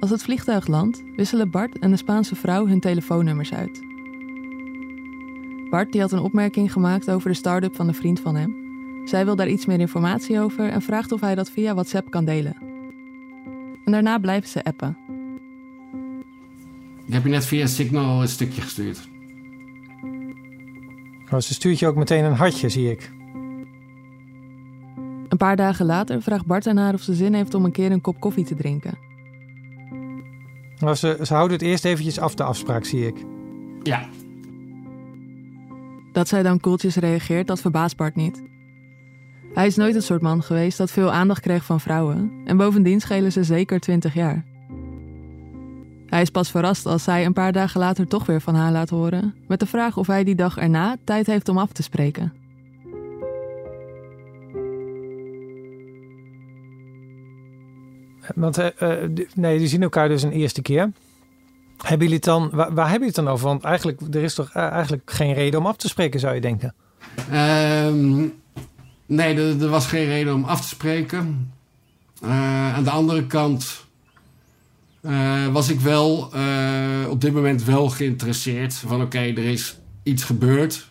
Als het vliegtuig landt, wisselen Bart en de Spaanse vrouw hun telefoonnummers uit. Bart die had een opmerking gemaakt over de start-up van een vriend van hem. Zij wil daar iets meer informatie over en vraagt of hij dat via WhatsApp kan delen. En daarna blijven ze appen. Ik heb je net via Signal een stukje gestuurd. Oh, ze stuurt je ook meteen een hartje, zie ik. Een paar dagen later vraagt Bart aan haar of ze zin heeft om een keer een kop koffie te drinken. Maar ze, ze houden het eerst eventjes af, de afspraak, zie ik. Ja, Dat zij dan koeltjes reageert, dat verbaast Bart niet. Hij is nooit het soort man geweest dat veel aandacht kreeg van vrouwen. En bovendien schelen ze zeker 20 jaar. Hij is pas verrast als zij een paar dagen later toch weer van haar laat horen. Met de vraag of hij die dag erna tijd heeft om af te spreken. Want eh, eh, nee, die zien elkaar dus een eerste keer. Hebben jullie het dan, waar, waar hebben jullie het dan over? Want eigenlijk, er is toch eh, eigenlijk geen reden om af te spreken, zou je denken. Ehm, nee, er, was geen reden om af te spreken. Aan de andere kant was ik wel op dit moment wel geïnteresseerd. Van oké, er is iets gebeurd.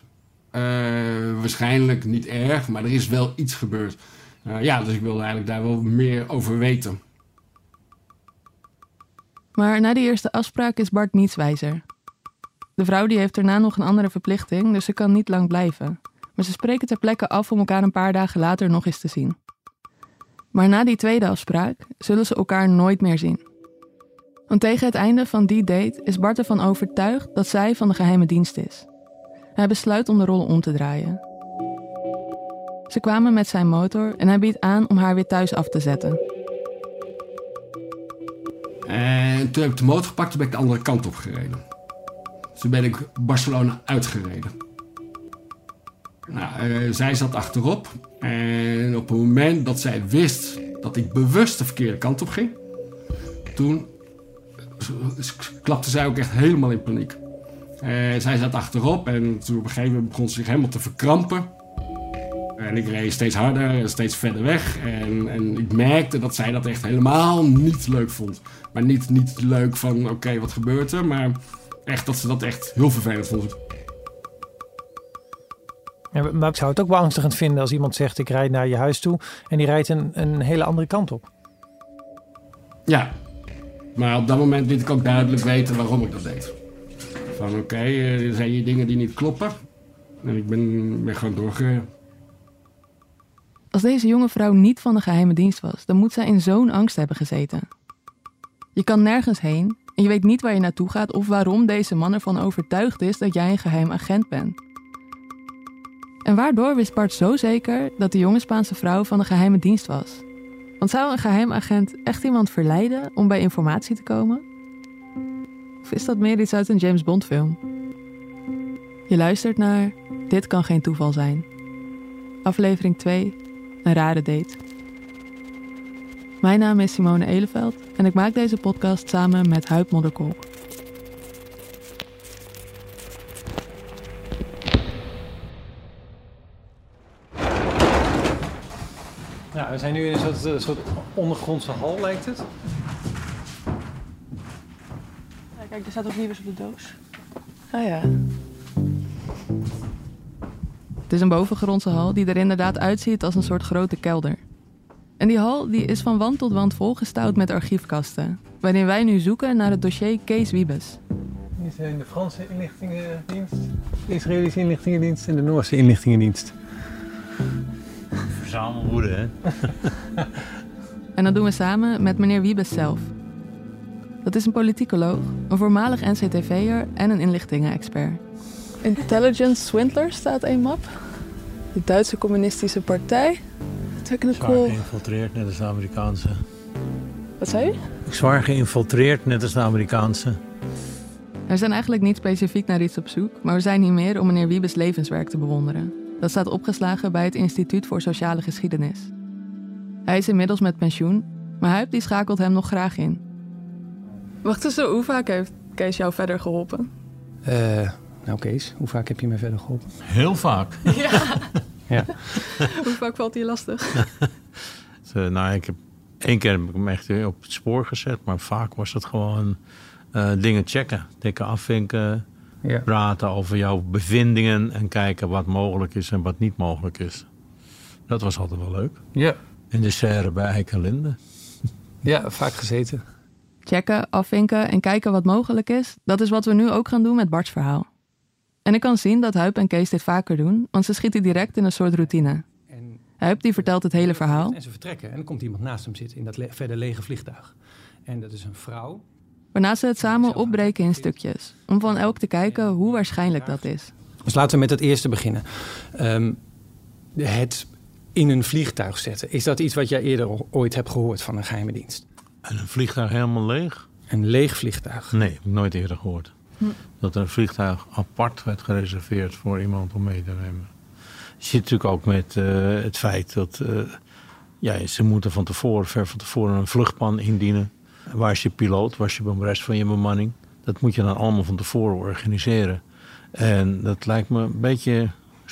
Waarschijnlijk niet erg, maar er is wel iets gebeurd. Ja, dus ik wilde eigenlijk daar wel meer over weten. Maar na die eerste afspraak is Bart niets wijzer. De vrouw die heeft daarna nog een andere verplichting, dus ze kan niet lang blijven. Maar ze spreken ter plekke af om elkaar een paar dagen later nog eens te zien. Maar na die tweede afspraak zullen ze elkaar nooit meer zien. Want tegen het einde van die date is Bart ervan overtuigd dat zij van de geheime dienst is. Hij besluit om de rollen om te draaien. Ze kwamen met zijn motor en hij biedt aan om haar weer thuis af te zetten. En toen heb ik de motor gepakt, toen ben ik de andere kant op gereden. Dus toen ben ik Barcelona uitgereden. Nou, eh, zij zat achterop. En op het moment dat zij wist dat ik bewust de verkeerde kant op ging, toen klapte zij ook echt helemaal in paniek. Eh, zij zat achterop en toen op een gegeven moment begon ze zich helemaal te verkrampen. En ik reed steeds harder en steeds verder weg. En, en ik merkte dat zij dat echt helemaal niet leuk vond. Maar niet, niet leuk van, oké, wat gebeurt er? Maar echt dat ze dat echt heel vervelend vond. Ja, maar ik zou het ook beangstigend vinden als iemand zegt: Ik rijd naar je huis toe. en die rijdt een, een hele andere kant op. Ja. Maar op dat moment liet ik ook duidelijk weten waarom ik dat deed. Van, oké, eh, er zijn hier dingen die niet kloppen. En ik ben, ben gewoon doorgereden. Als deze jonge vrouw niet van de geheime dienst was, dan moet zij in zo'n angst hebben gezeten. Je kan nergens heen en je weet niet waar je naartoe gaat of waarom deze man ervan overtuigd is dat jij een geheim agent bent. En waardoor wist Bart zo zeker dat de jonge Spaanse vrouw van de geheime dienst was? Want zou een geheim agent echt iemand verleiden om bij informatie te komen? Of is dat meer iets uit een James Bond film? Je luistert naar Dit kan geen toeval zijn. Aflevering 2 een rare date. Mijn naam is Simone Eleveld en ik maak deze podcast samen met Huip Modderkolk. Ja, we zijn nu in een soort, een soort ondergrondse hal, lijkt het. kijk, er staat ook Wiebes op de doos. Ah ja. Het is een bovengrondse hal die er inderdaad uitziet als een soort grote kelder. En die hal die is van wand tot wand volgestouwd met archiefkasten, waarin wij nu zoeken naar het dossier Kees Wiebes. Hier zijn de Franse inlichtingendienst, de Israëlische inlichtingendienst en de Noorse inlichtingendienst. Verzamelwoede, hè? En dat doen we samen met meneer Wiebes zelf. Dat is een politicoloog, een voormalig NCTV'er en een inlichtingen-expert. Intelligence Swindler staat een map. De Duitse Communistische Partij. Zwaar Technical... geïnfiltreerd, net als de Amerikaanse. Wat zei je? Zwaar geïnfiltreerd, net als de Amerikaanse. We zijn eigenlijk niet specifiek naar iets op zoek, maar we zijn hier meer om meneer Wiebes levenswerk te bewonderen. Dat staat opgeslagen bij het Instituut voor Sociale Geschiedenis. Hij is inmiddels met pensioen, maar Huip die schakelt hem nog graag in. Wacht eens, hoe vaak heeft Kees jou verder geholpen? Eh, nou Kees, hoe vaak heb je mij verder geholpen? Heel vaak. Ja. Ja. hoe vaak valt hij lastig? Zo, nou, ik heb Eén keer heb ik hem echt weer op het spoor gezet, maar vaak was het gewoon eh, dingen checken. Tikken afvinken, Ja. praten over jouw bevindingen en kijken wat mogelijk is en wat niet mogelijk is. Dat was altijd wel leuk. Ja. In de serre bij Eik en Linde. ja, vaak gezeten. Checken, afvinken en kijken wat mogelijk is, dat is wat we nu ook gaan doen met Bart's verhaal. En ik kan zien dat Huip en Kees dit vaker doen, want ze schieten direct in een soort routine. En, Huip die vertelt het hele verhaal, en ze vertrekken. En dan komt iemand naast hem zitten in dat le- verder lege vliegtuig. En dat is een vrouw. waarna ze het samen opbreken in stukjes, om van elk te kijken hoe waarschijnlijk dat is. Dus laten we met het eerste beginnen. Ehm, het in een vliegtuig zetten. Is dat iets wat jij eerder ooit hebt gehoord van een geheime dienst? En een vliegtuig helemaal leeg? Een leeg vliegtuig. Nee, heb ik nooit eerder gehoord. Dat er een vliegtuig apart werd gereserveerd voor iemand om mee te nemen. Je zit natuurlijk ook met eh, het feit dat eh, ja, ze moeten van tevoren, ver van tevoren, een vluchtplan indienen. Waar is je piloot? Waar is je de rest van je bemanning? Dat moet je dan allemaal van tevoren organiseren. En dat lijkt me een beetje,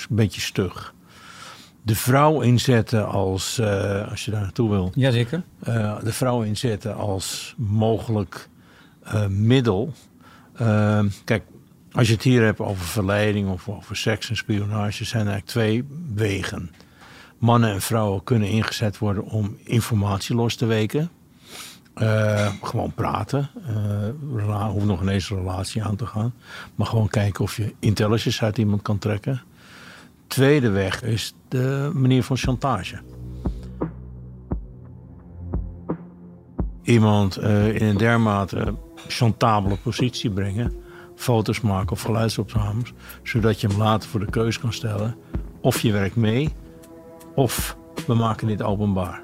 een beetje stug. De vrouw inzetten als, eh, als je daar naartoe wil, Jazeker. de vrouw inzetten als mogelijk middel. Eh, kijk, als je het hier hebt over verleiding of over seks en spionage, zijn er eigenlijk twee wegen. Mannen en vrouwen kunnen ingezet worden om informatie los te weken. Eh, gewoon praten. Hoeft nog ineens een relatie aan te gaan. Maar gewoon kijken of je intelligence uit iemand kan trekken. Tweede weg is de manier van chantage. iemand eh, in een dermate chantabele positie brengen. Foto's maken of geluidsopnames. Zodat je hem later voor de keus kan stellen. Of je werkt mee. Of we maken dit openbaar.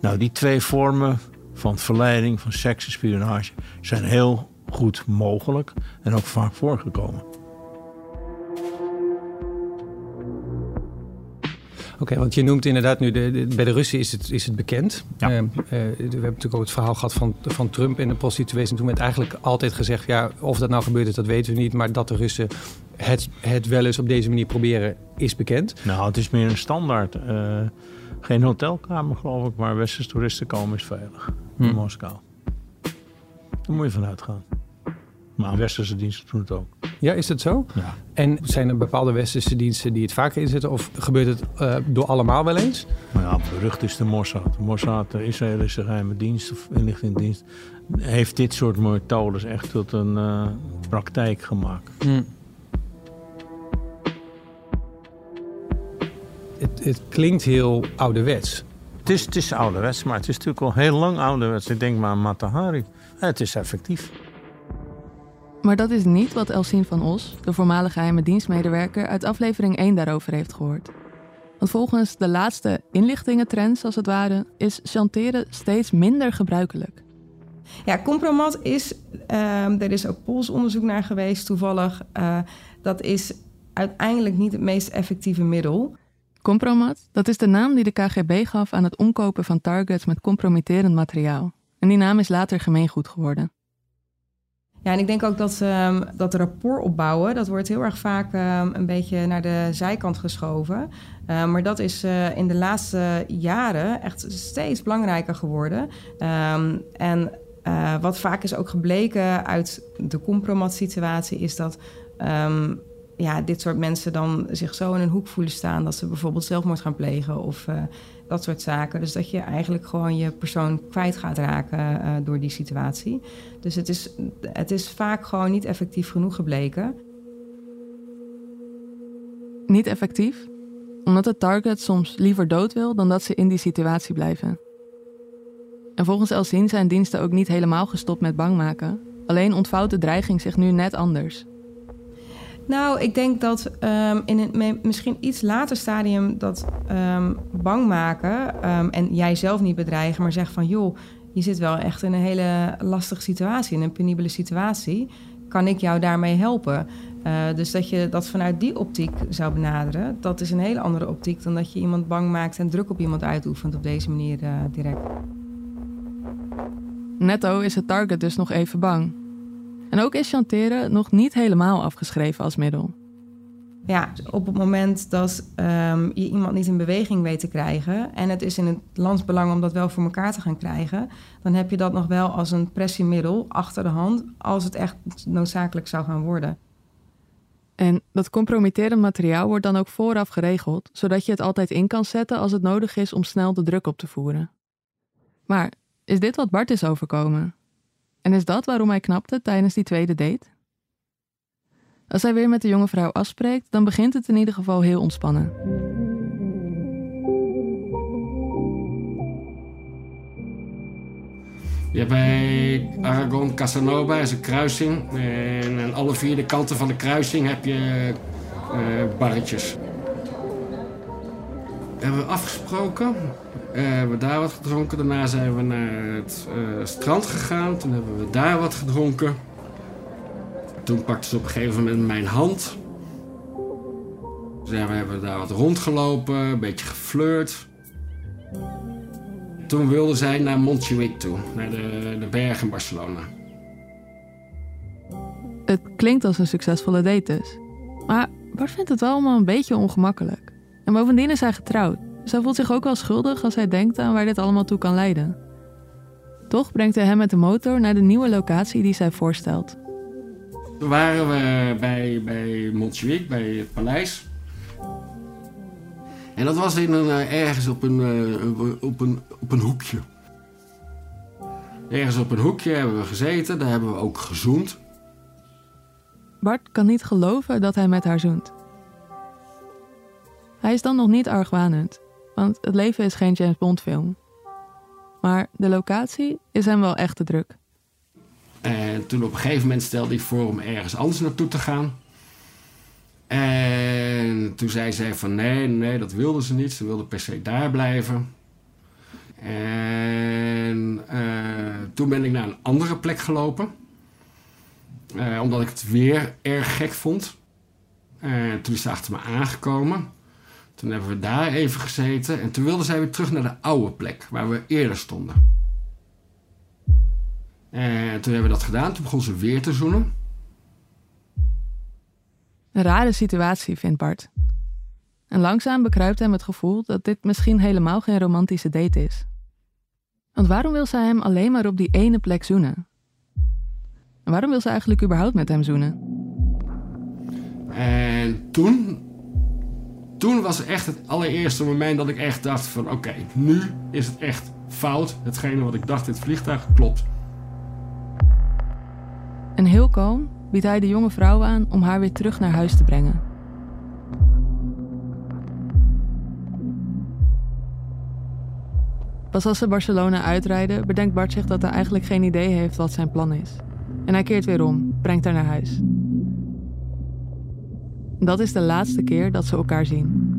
Nou, die twee vormen van verleiding, van seks en spionage... zijn heel goed mogelijk en ook vaak voorgekomen. Oké, want je noemt inderdaad nu, de, de- bij de Russen is het, is het bekend. Ja. Eh, eh, we hebben natuurlijk ook het verhaal gehad van, van Trump en de prostituees. En toen werd eigenlijk altijd gezegd, ja, of dat nou gebeurd is, dat weten we niet. Maar dat de Russen het, het wel eens op deze manier proberen, is bekend. Nou, het is meer een standaard. eh, geen hotelkamer, geloof ik, maar westerse toeristen komen is veilig. In Hm. Moskou. Daar moet je vanuit gaan. Maar westerse diensten doen het ook. Ja, is dat zo? Ja. En zijn er bepaalde westerse diensten die het vaker inzetten? Of gebeurt het eh, door allemaal wel eens? Maar ja, berucht is de Mossad. De Mossad, de Israëlische geheime dienst of inlichtingendienst, heeft dit soort methodes echt tot een eh, praktijk gemaakt. Het, het klinkt heel ouderwets. Het is, het is ouderwets, maar het is natuurlijk al heel lang ouderwets. Ik denk maar aan Matahari. Het is effectief. Maar dat is niet wat Elsien van Os, de voormalige geheime dienstmedewerker, uit aflevering 1 daarover heeft gehoord. Want volgens de laatste inlichtingentrends, als het ware, is chanteren steeds minder gebruikelijk. Ja, compromat is, ehm, er is ook polsonderzoek naar geweest toevallig. eh, dat is uiteindelijk niet het meest effectieve middel. Compromat, dat is de naam die de KGB gaf aan het omkopen van targets met compromitterend materiaal. En die naam is later gemeengoed geworden. Ja, en ik denk ook dat, ehm dat rapport opbouwen, dat wordt heel erg vaak ehm, een beetje naar de zijkant geschoven. Eh, maar dat is eh, in de laatste jaren echt steeds belangrijker geworden. Ehm, en eh, wat vaak is ook gebleken uit de compromat-situatie, is dat ehm, ja, dit soort mensen dan zich zo in een hoek voelen staan dat ze bijvoorbeeld zelfmoord gaan plegen of eh, dat soort zaken. Dus dat je eigenlijk gewoon je persoon kwijt gaat raken eh, door die situatie. Dus het is, het is vaak gewoon niet effectief genoeg gebleken. Niet effectief, omdat de target soms liever dood wil dan dat ze in die situatie blijven. En volgens Elsien zijn diensten ook niet helemaal gestopt met bang maken. Alleen ontvouwt de dreiging zich nu net anders. Nou, ik denk dat ehm, in een misschien iets later stadium dat ehm, bang maken ehm, en jij zelf niet bedreigen, maar zeg van joh, je zit wel echt in een hele lastige situatie, in een penibele situatie. Kan ik jou daarmee helpen? Eh, dus dat je dat vanuit die optiek zou benaderen, dat is een hele andere optiek dan dat je iemand bang maakt en druk op iemand uitoefent op deze manier eh, direct. Netto is het target dus nog even bang. En ook is chanteren nog niet helemaal afgeschreven als middel. Ja, op het moment dat ehm, je iemand niet in beweging weet te krijgen... en het is in het landsbelang om dat wel voor elkaar te gaan krijgen... dan heb je dat nog wel als een pressiemiddel achter de hand... als het echt noodzakelijk zou gaan worden. En dat compromitterend materiaal wordt dan ook vooraf geregeld, zodat je het altijd in kan zetten als het nodig is om snel de druk op te voeren. Maar is dit wat Bart is overkomen? En is dat waarom hij knapte tijdens die tweede date? Als hij weer met de jonge vrouw afspreekt, dan begint het in ieder geval heel ontspannen. Hebt bij Aragon Casanova is een kruising. En aan alle vier de kanten van de kruising heb je uh, barretjes. Hebben we afgesproken. Uh, hebben we daar wat gedronken. Daarna zijn we naar het uh, strand gegaan. Toen hebben we daar wat gedronken. Toen pakte ze op een gegeven moment mijn hand. We hebben daar wat rondgelopen, een beetje geflirt. Toen wilde zij naar Montjuïc toe, naar de, de berg in Barcelona. Het klinkt als een succesvolle date dus. Maar Bart vindt het allemaal een beetje ongemakkelijk. En bovendien is hij getrouwd. Hij voelt zich ook wel schuldig als hij denkt aan waar dit allemaal toe kan leiden. Toch brengt hij hem met de motor naar de nieuwe locatie die zij voorstelt. Toen waren we bij, bij Montjuïc, bij het paleis. En dat was in een, eh, ergens op een, op, een, op een hoekje. Ergens op een hoekje hebben we gezeten, daar hebben we ook gezoend. Bart kan niet geloven dat hij met haar zoent. Hij is dan nog niet argwanend, want het leven is geen James Bond film. Maar de locatie is hem wel echt te druk. En toen op een gegeven moment stelde ik voor om ergens anders naartoe te gaan. En toen zei zij van nee, nee, dat wilde ze niet. Ze wilde per se daar blijven. En uh, toen ben ik naar een andere plek gelopen. Uh, omdat ik het weer erg gek vond. En toen is ze achter me aangekomen. Toen hebben we daar even gezeten. En toen wilde zij weer terug naar de oude plek waar we eerder stonden. En toen hebben we dat gedaan. Toen begon ze weer te zoenen. Een rare situatie, vindt Bart. En langzaam bekruipt hem het gevoel dat dit misschien helemaal geen romantische date is. Want waarom wil zij hem alleen maar op die ene plek zoenen? En waarom wil ze eigenlijk überhaupt met hem zoenen? En toen, toen was echt het allereerste moment dat ik echt dacht van oké, nu is het echt fout. Hetgene wat ik dacht in het vliegtuig klopt. En heel kalm biedt hij de jonge vrouw aan om haar weer terug naar huis te brengen. Pas als ze Barcelona uitrijden, bedenkt Bart zich dat hij eigenlijk geen idee heeft wat zijn plan is. En hij keert weer om, brengt haar naar huis. Dat is de laatste keer dat ze elkaar zien.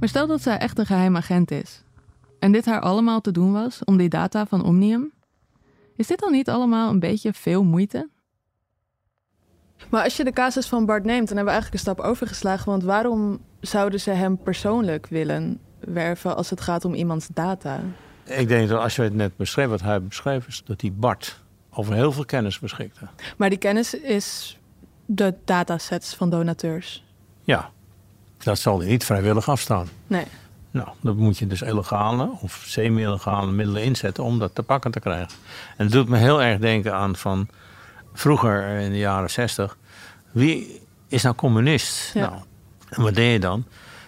Maar stel dat zij echt een geheim agent is. En dit haar allemaal te doen was om die data van Omnium is dit dan niet allemaal een beetje veel moeite? Maar als je de casus van Bart neemt, dan hebben we eigenlijk een stap overgeslagen. Want waarom zouden ze hem persoonlijk willen werven als het gaat om iemands data? Ik denk dat als je het net beschreef, wat hij beschreef, is dat die Bart over heel veel kennis beschikte. Maar die kennis is de datasets van donateurs. Ja, dat zal hij niet vrijwillig afstaan. Nee. Nou, dan moet je dus illegale of semi-illegale middelen inzetten om dat te pakken te krijgen. En het doet me heel erg denken aan van vroeger in de jaren zestig. Wie is nou communist? Nou, en wat deed je dan?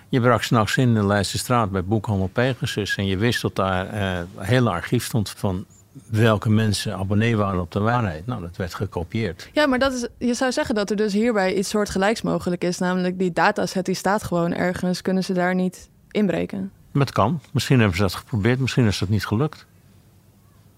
Je brak s'nachts in de Leidse straat bij Boekhandel Pegasus. En je wist dat daar eh, een hele archief stond van welke mensen abonnee waren op de waarheid. Nou, dat werd gekopieerd. Ja, maar dat is, je zou zeggen dat er dus hierbij iets soortgelijks mogelijk is. Namelijk die dataset die staat gewoon ergens. Kunnen ze daar niet inbreken? Het kan. Misschien hebben ze dat geprobeerd, misschien is dat niet gelukt.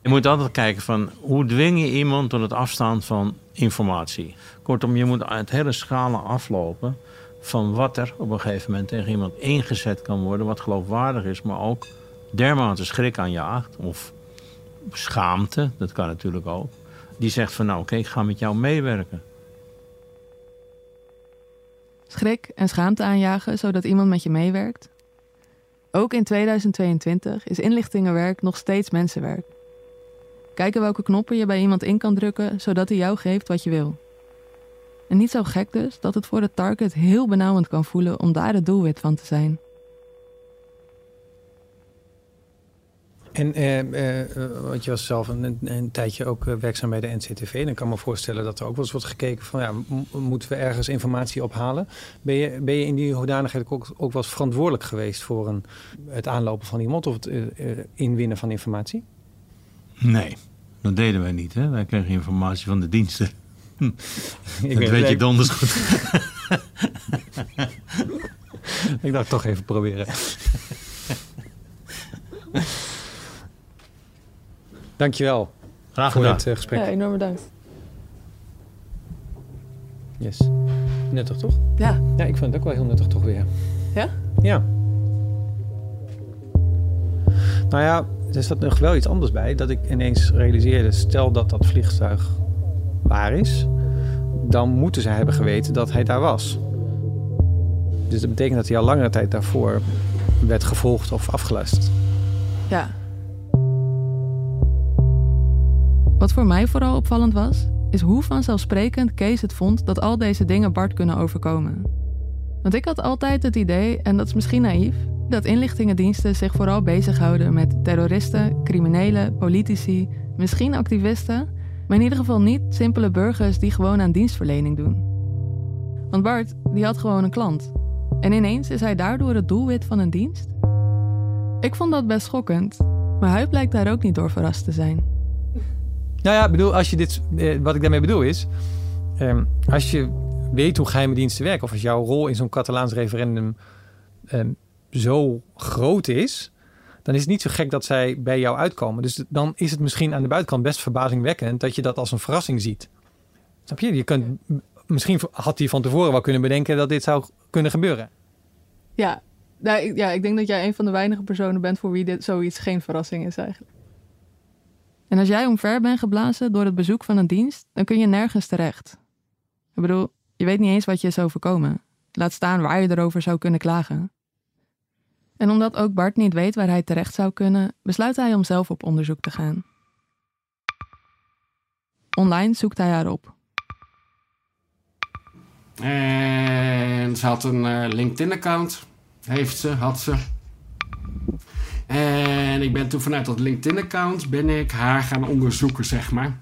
Je moet altijd kijken van hoe dwing je iemand tot het afstaan van informatie. Kortom, je moet het hele schalen aflopen van wat er op een gegeven moment tegen iemand ingezet kan worden, wat geloofwaardig is, maar ook dermate schrik aanjaagt of schaamte, dat kan natuurlijk ook. Die zegt van nou oké, ik ga met jou meewerken. Schrik en schaamte aanjagen zodat iemand met je meewerkt? Ook in 2022 is inlichtingenwerk nog steeds mensenwerk. Kijken welke knoppen je bij iemand in kan drukken zodat hij jou geeft wat je wil. En niet zo gek dus dat het voor de target heel benauwend kan voelen om daar het doelwit van te zijn. En want je was zelf een, een tijdje ook werkzaam bij de NCTV. En ik kan me voorstellen dat er ook wel eens wordt gekeken van... Ja, moeten we ergens informatie ophalen? Ben je, ben je in die hoedanigheid ook, ook wel eens verantwoordelijk geweest... voor een, het aanlopen van iemand of het uh, inwinnen van informatie? Nee, dat deden wij niet. Hè? Wij kregen informatie van de diensten. Hm. Ik dat weet je donders goed. ik dacht toch even proberen. Dankjewel. Graag gedaan. Voor het uh, gesprek. Ja, enorm bedankt. Yes. Nuttig toch? Ja. Ja, ik vind het ook wel heel nuttig toch weer. Ja? Ja. Nou ja, er staat nog wel iets anders bij. Dat ik ineens realiseerde, stel dat dat vliegtuig waar is... dan moeten ze hebben geweten dat hij daar was. Dus dat betekent dat hij al langere tijd daarvoor werd gevolgd of afgeluisterd. Ja. Wat voor mij vooral opvallend was, is hoe vanzelfsprekend Kees het vond dat al deze dingen Bart kunnen overkomen. Want ik had altijd het idee, en dat is misschien naïef, dat inlichtingendiensten zich vooral bezighouden met terroristen, criminelen, politici, misschien activisten, maar in ieder geval niet simpele burgers die gewoon aan dienstverlening doen. Want Bart, die had gewoon een klant. En ineens is hij daardoor het doelwit van een dienst? Ik vond dat best schokkend, maar hij blijkt daar ook niet door verrast te zijn. Nou ja, bedoel, als je dit, eh, wat ik daarmee bedoel is, eh, als je weet hoe geheime diensten werken, of als jouw rol in zo'n Catalaans referendum eh, zo groot is, dan is het niet zo gek dat zij bij jou uitkomen. Dus dan is het misschien aan de buitenkant best verbazingwekkend dat je dat als een verrassing ziet. Snap je? Je kunt, misschien had hij van tevoren wel kunnen bedenken dat dit zou kunnen gebeuren. Ja, nou, ja, ik denk dat jij een van de weinige personen bent voor wie dit zoiets geen verrassing is eigenlijk. En als jij omver bent geblazen door het bezoek van een dienst, dan kun je nergens terecht. Ik bedoel, je weet niet eens wat je is overkomen. Laat staan waar je erover zou kunnen klagen. En omdat ook Bart niet weet waar hij terecht zou kunnen, besluit hij om zelf op onderzoek te gaan. Online zoekt hij haar op. En ze had een uh, LinkedIn-account. Heeft ze, had ze. En ik ben toen vanuit dat LinkedIn-account ben ik haar gaan onderzoeken, zeg maar.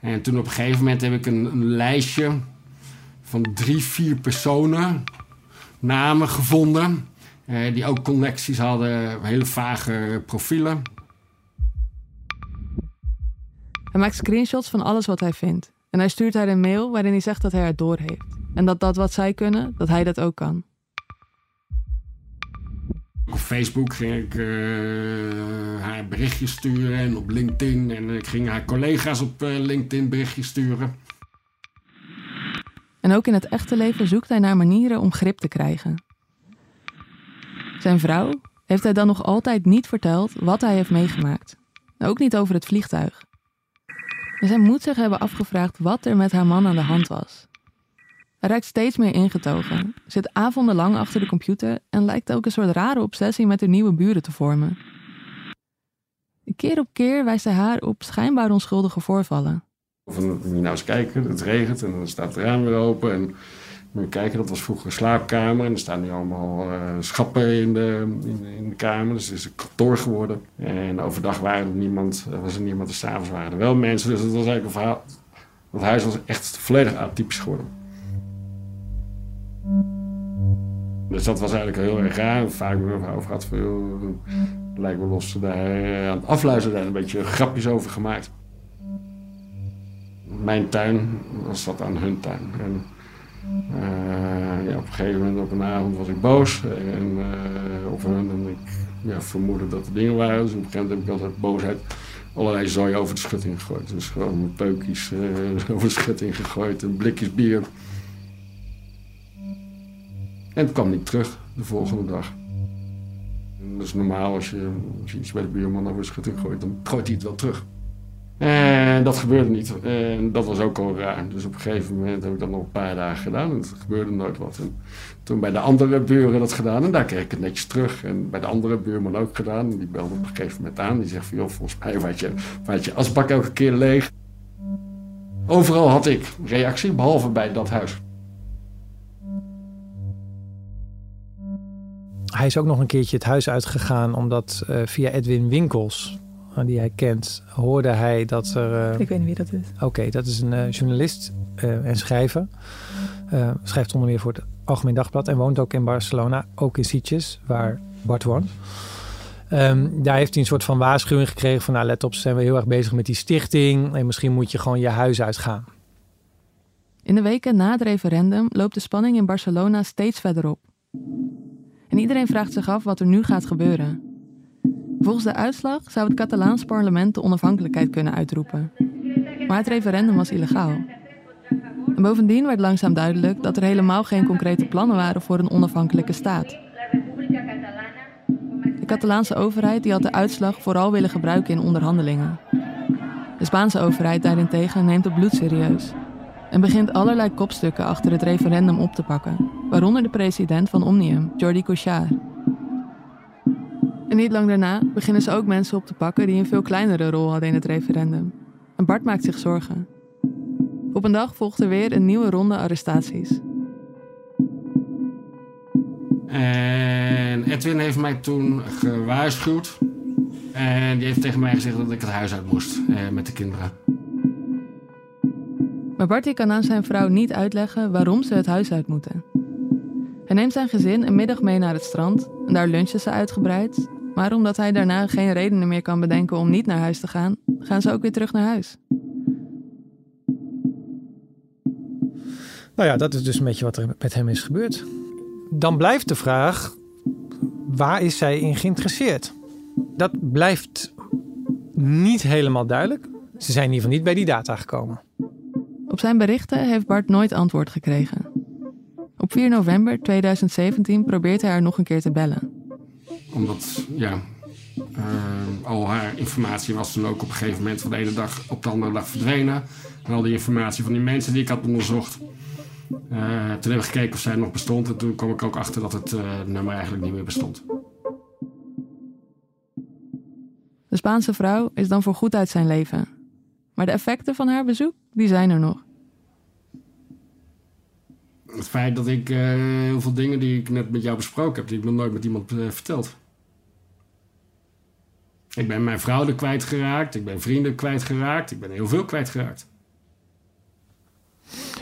En toen op een gegeven moment heb ik een, een lijstje van drie, vier personen, namen gevonden. Eh, die ook connecties hadden, hele vage profielen. Hij maakt screenshots van alles wat hij vindt. En hij stuurt haar een mail waarin hij zegt dat hij het doorheeft. En dat dat wat zij kunnen, dat hij dat ook kan. Op Facebook ging ik uh, haar berichtjes sturen en op LinkedIn. En ik ging haar collega's op uh, LinkedIn berichtjes sturen. En ook in het echte leven zoekt hij naar manieren om grip te krijgen. Zijn vrouw heeft hij dan nog altijd niet verteld wat hij heeft meegemaakt. Ook niet over het vliegtuig. En zij moet zich hebben afgevraagd wat er met haar man aan de hand was. Hij raakt steeds meer ingetogen, zit avondenlang achter de computer en lijkt ook een soort rare obsessie met de nieuwe buren te vormen. Keer op keer wijst hij haar op schijnbaar onschuldige voorvallen. Van, moet je nou eens kijken, het regent en dan staat het raam weer open. En moet je kijken, dat was vroeger een slaapkamer. En er staan nu allemaal uh, schappen in de, in, in, de kamer. Dus het is een kantoor geworden. En overdag waren er niemand, was er niemand. En s'avonds waren er wel mensen. Dus het was eigenlijk een verhaal. Het huis was echt volledig atypisch geworden. Dus dat was eigenlijk heel erg raar. Vaak over gehad van, joh, lijkt wel los daar aan het afluisteren en een beetje grapjes over gemaakt. Mijn tuin was dat aan hun tuin. En, uh, ja, op een gegeven moment op een avond was ik boos en, uh, op hun en ik ja, vermoedde dat er dingen waren. Dus op een gegeven moment heb ik altijd boosheid allerlei zooi over de schutting gegooid. Dus gewoon mijn peukjes over de schutting gegooid en blikjes bier. En het kwam niet terug de volgende dag. Dat is normaal als je, iets bij de buurman over schutting gooit, dan gooit hij het wel terug. En dat gebeurde niet. En dat was ook al raar. Dus op een gegeven moment heb ik dat nog een paar dagen gedaan en het gebeurde nooit wat. En toen bij de andere buren dat gedaan en daar kreeg ik het netjes terug. En bij de andere buurman ook gedaan. En die belde op een gegeven moment aan. Die zegt van joh, volgens mij was je, je asbak elke keer leeg. Overal had ik reactie, behalve bij dat huis. Hij is ook nog een keertje het huis uitgegaan omdat uh, via Edwin Winkels, uh, die hij kent, hoorde hij dat er. Uh, ik weet niet wie dat is. Oké, dat is een journalist en schrijver. schrijft onder meer voor het Algemeen Dagblad en woont ook in Barcelona, ook in Sitges, waar Bart woont. Um, daar heeft hij een soort van waarschuwing gekregen van... nou, let op, ze zijn we heel erg bezig met die stichting... en misschien moet je gewoon je huis uitgaan. In de weken na het referendum loopt de spanning in Barcelona steeds verder op. En iedereen vraagt zich af wat er nu gaat gebeuren. Volgens de uitslag zou het Catalaans parlement de onafhankelijkheid kunnen uitroepen. Maar het referendum was illegaal. En bovendien werd langzaam duidelijk dat er helemaal geen concrete plannen waren voor een onafhankelijke staat. De Catalaanse overheid die had de uitslag vooral willen gebruiken in onderhandelingen. De Spaanse overheid daarentegen neemt het bloed serieus en begint allerlei kopstukken achter het referendum op te pakken, waaronder de president van Omnium, Jordi Cuixart. En niet lang daarna beginnen ze ook mensen op te pakken die een veel kleinere rol hadden in het referendum. En Bart maakt zich zorgen. Op een dag volgt er weer een nieuwe ronde arrestaties. En Edwin heeft mij toen gewaarschuwd. En die heeft tegen mij gezegd dat ik het huis uit moest eh, met de kinderen. Maar Barty kan aan zijn vrouw niet uitleggen waarom ze het huis uit moeten. Hij neemt zijn gezin een middag mee naar het strand en daar lunchen ze uitgebreid. Maar omdat hij daarna geen redenen meer kan bedenken om niet naar huis te gaan, gaan ze ook weer terug naar huis. Nou ja, dat is dus een beetje wat er met hem is gebeurd. Dan blijft de vraag: waar is zij in geïnteresseerd? Dat blijft niet helemaal duidelijk. Ze zijn in ieder geval niet bij die data gekomen. Op zijn berichten heeft Bart nooit antwoord gekregen. Op 4 november 2017 probeert hij haar nog een keer te bellen. Omdat, ja, uh, al haar informatie was dan ook op een gegeven moment van de ene dag op de andere dag verdwenen. En al die informatie van die mensen die ik had onderzocht. Uh, toen hebben we gekeken of zij nog bestond. En toen kwam ik ook achter dat het uh, nummer eigenlijk niet meer bestond. De Spaanse vrouw is dan voor goed uit zijn leven. Maar de effecten van haar bezoek, die zijn er nog. Het feit dat ik uh, heel veel dingen die ik net met jou besproken heb, die ik nog nooit met iemand uh, verteld. Ik ben mijn vrouw er kwijtgeraakt, ik ben vrienden kwijtgeraakt, ik ben heel veel kwijtgeraakt.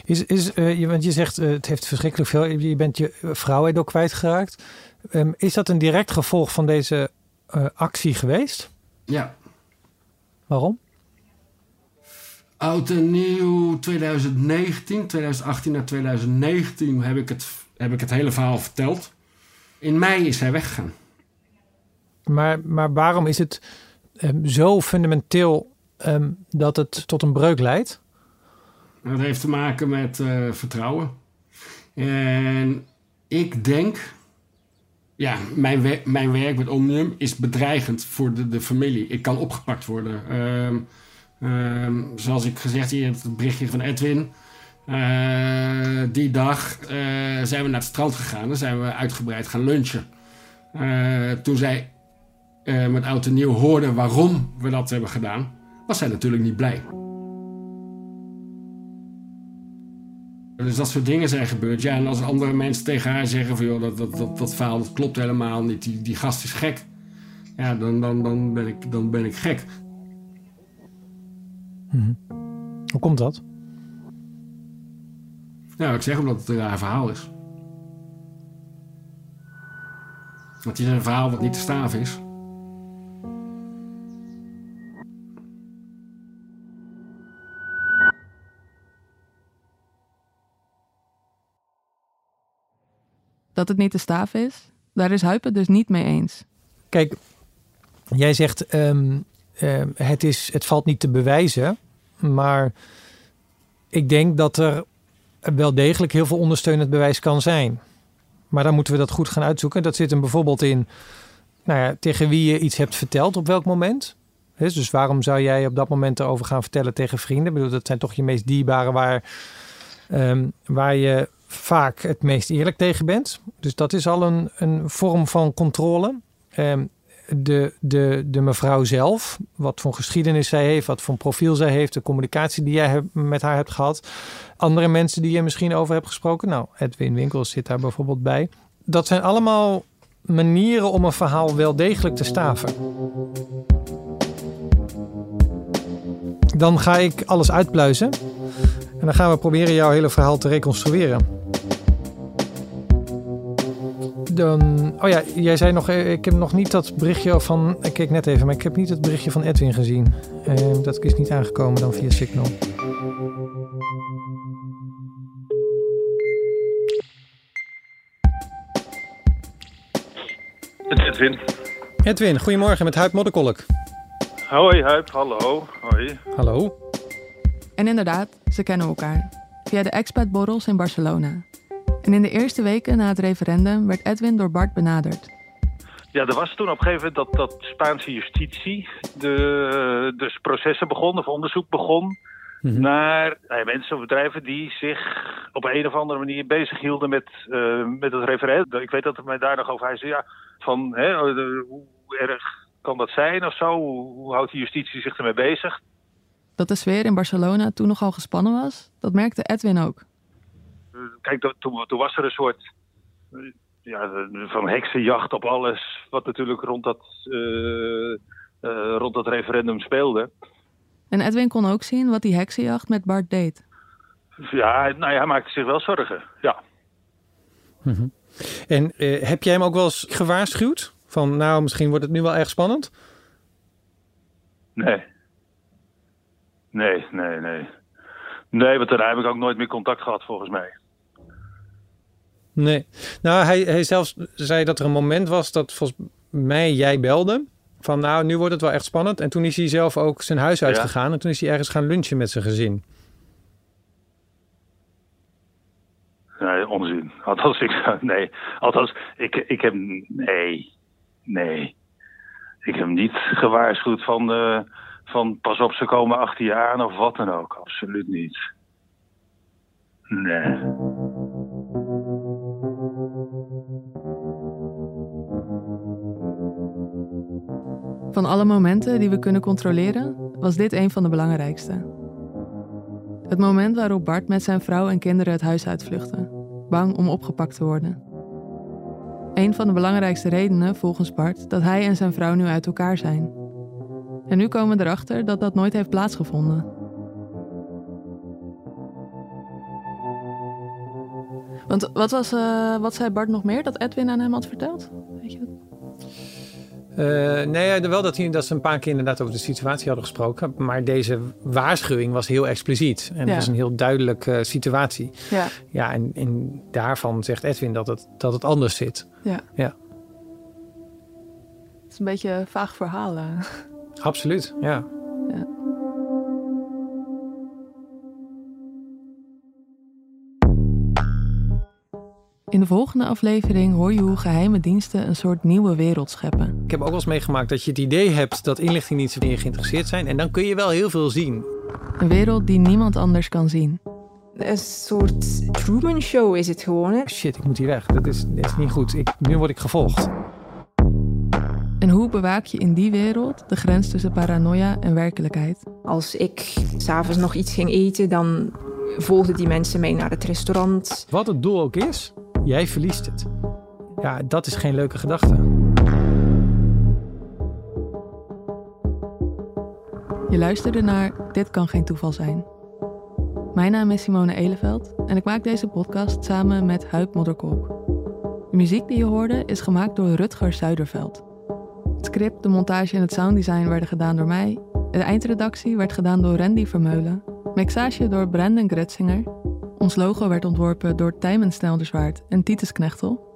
Is, is, uh, want je zegt het heeft verschrikkelijk veel, je bent je vrouw ook kwijtgeraakt. Um, is dat een direct gevolg van deze actie geweest? Ja. Waarom? Oud en nieuw 2019, 2018 naar 2019 heb ik, het, heb ik het hele verhaal verteld. In mei is hij weggegaan. Maar, maar waarom is het um, zo fundamenteel um, dat het tot een breuk leidt? Dat heeft te maken met uh, vertrouwen. En ik denk, ja, mijn, we mijn werk met Omnium is bedreigend voor de, de familie. Ik kan opgepakt worden. Um, Um, zoals ik gezegd hier, het berichtje van Edwin. Uh, die dag uh, zijn we naar het strand gegaan. Dan zijn we uitgebreid gaan lunchen. Uh, toen zij met oud en nieuw hoorde waarom we dat hebben gedaan, was zij natuurlijk niet blij. Dus dat soort dingen zijn gebeurd. Ja, en als andere mensen tegen haar zeggen van joh, dat, dat, dat, dat dat klopt helemaal niet. Die, die gast is gek. Ja, dan, dan, dan, ben ik, dan ben ik gek. Hmm. Hoe komt dat? Nou, ik zeg omdat het een raar verhaal is. Het is een verhaal wat niet te staven is. Dat het niet te staven is, daar is Huip het dus niet mee eens. Kijk, jij zegt um, uh, het, is, het valt niet te bewijzen. Maar ik denk dat er wel degelijk heel veel ondersteunend bewijs kan zijn. Maar dan moeten we dat goed gaan uitzoeken. Dat zit hem bijvoorbeeld in nou ja, tegen wie je iets hebt verteld, op welk moment. Dus waarom zou jij op dat moment erover gaan vertellen tegen vrienden? Ik bedoel, dat zijn toch je meest dierbare waar, um, waar je vaak het meest eerlijk tegen bent. Dus dat is al een, een vorm van controle. Um, de, de, de mevrouw zelf, wat voor geschiedenis zij heeft, wat voor profiel zij heeft, de communicatie die jij met haar hebt gehad, andere mensen die je misschien over hebt gesproken. Nou, Edwin Winkels zit daar bijvoorbeeld bij. Dat zijn allemaal manieren om een verhaal wel degelijk te staven. Dan ga ik alles uitpluizen en dan gaan we proberen jouw hele verhaal te reconstrueren. Dan, oh ja, jij zei nog, eh, ik heb nog niet dat berichtje van, ik keek net even, maar ik heb niet het berichtje van Edwin gezien. Uh, dat is niet aangekomen dan via Signal. Edwin. Edwin, goedemorgen met Huip Modderkolk. Hoi Huip, hallo. Hoi. Hallo. En inderdaad, ze kennen elkaar. Via de expat in Barcelona. En in de eerste weken na het referendum werd Edwin door Bart benaderd. Ja, er was toen op een gegeven moment dat, dat Spaanse justitie de, dus processen begon, of onderzoek begon... Mhm. naar nou mensen of bedrijven die zich op een of andere manier bezig hielden met, uh, met het referendum. Ik weet dat het mij daar nog over hij zei, ja, van hè, hoe erg kan dat zijn of zo? Hoe, hoe houdt de justitie zich ermee bezig? Dat de sfeer in Barcelona toen nogal gespannen was, dat merkte Edwin ook kijk, toen, toen was er een soort ja, van heksenjacht op alles wat natuurlijk rond dat, uh, uh, rond dat referendum speelde. En Edwin kon ook zien wat die heksenjacht met Bart deed. Ja, nou ja, hij maakte zich wel zorgen, ja. Mhm. En uh, heb jij hem ook wel eens gewaarschuwd? Van nou, misschien wordt het nu wel erg spannend? Nee. Nee, nee, nee. Nee, want daar heb ik ook nooit meer contact gehad volgens mij. Nee. Nou, hij, hij zelfs zei dat er een moment was dat volgens mij jij belde. Van nou, nu wordt het wel echt spannend. En toen is hij zelf ook zijn huis uitgegaan. En toen is hij ergens gaan lunchen met zijn gezin. Nee, onzin. Althans, ik, nee. Althans, ik, ik heb... Nee. Nee. Ik heb niet gewaarschuwd van... Uh, van pas op, ze komen achter je aan of wat dan ook. Absoluut niet. Nee. Van alle momenten die we kunnen controleren, was dit een van de belangrijkste. Het moment waarop Bart met zijn vrouw en kinderen het huis uitvluchtte, bang om opgepakt te worden. Een van de belangrijkste redenen, volgens Bart, dat hij en zijn vrouw nu uit elkaar zijn. En nu komen we erachter dat dat nooit heeft plaatsgevonden. Want wat, was, uh, wat zei Bart nog meer dat Edwin aan hem had verteld? Weet je dat? Uh, nee, wel dat, hij, dat ze een paar keer inderdaad over de situatie hadden gesproken. Maar deze waarschuwing was heel expliciet. En het was een heel duidelijke uh, situatie. Ja, ja en, en daarvan zegt Edwin dat het, dat het anders zit. Ja. ja. Het is een beetje een vaag verhaal. Absoluut, ja. ja. In de volgende aflevering hoor je hoe geheime diensten een soort nieuwe wereld scheppen. Ik heb ook wel eens meegemaakt dat je het idee hebt dat inlichtingdiensten in je geïnteresseerd zijn. En dan kun je wel heel veel zien. Een wereld die niemand anders kan zien. Een soort Truman Show is het gewoon. Hè? Shit, ik moet hier weg. Dat is, dat is niet goed. Ik, nu word ik gevolgd. En hoe bewaak je in die wereld de grens tussen paranoia en werkelijkheid? Als ik s'avonds nog iets ging eten, dan volgden die mensen mee naar het restaurant. Wat het doel ook is, Jij verliest het. Ja, dat is geen leuke gedachte. Je luisterde naar Dit kan geen toeval zijn. Mijn naam is Simone Eleveld en ik maak deze podcast samen met Huip Modderkolk. De muziek die je hoorde is gemaakt door Rutger Zuiderveld. Het script, de montage en het sounddesign werden gedaan door mij. De eindredactie werd gedaan door Randy Vermeulen. Mixage door Brandon Gretzinger ons logo werd ontworpen door Tijmen Snelderswaard en Titus Knechtel.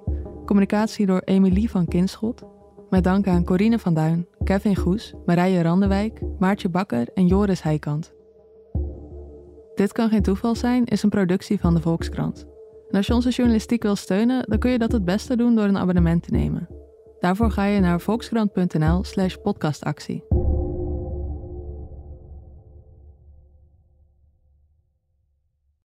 Communicatie door Emilie van Kinschot. Met dank aan Corine van Duin, Kevin Goes, Marije Randewijk, Maartje Bakker en Joris Heikant. Dit kan geen toeval zijn is een productie van de Volkskrant. En als je onze journalistiek wil steunen, dan kun je dat het beste doen door een abonnement te nemen. Daarvoor ga je naar volkskrant.nl/slash podcastactie.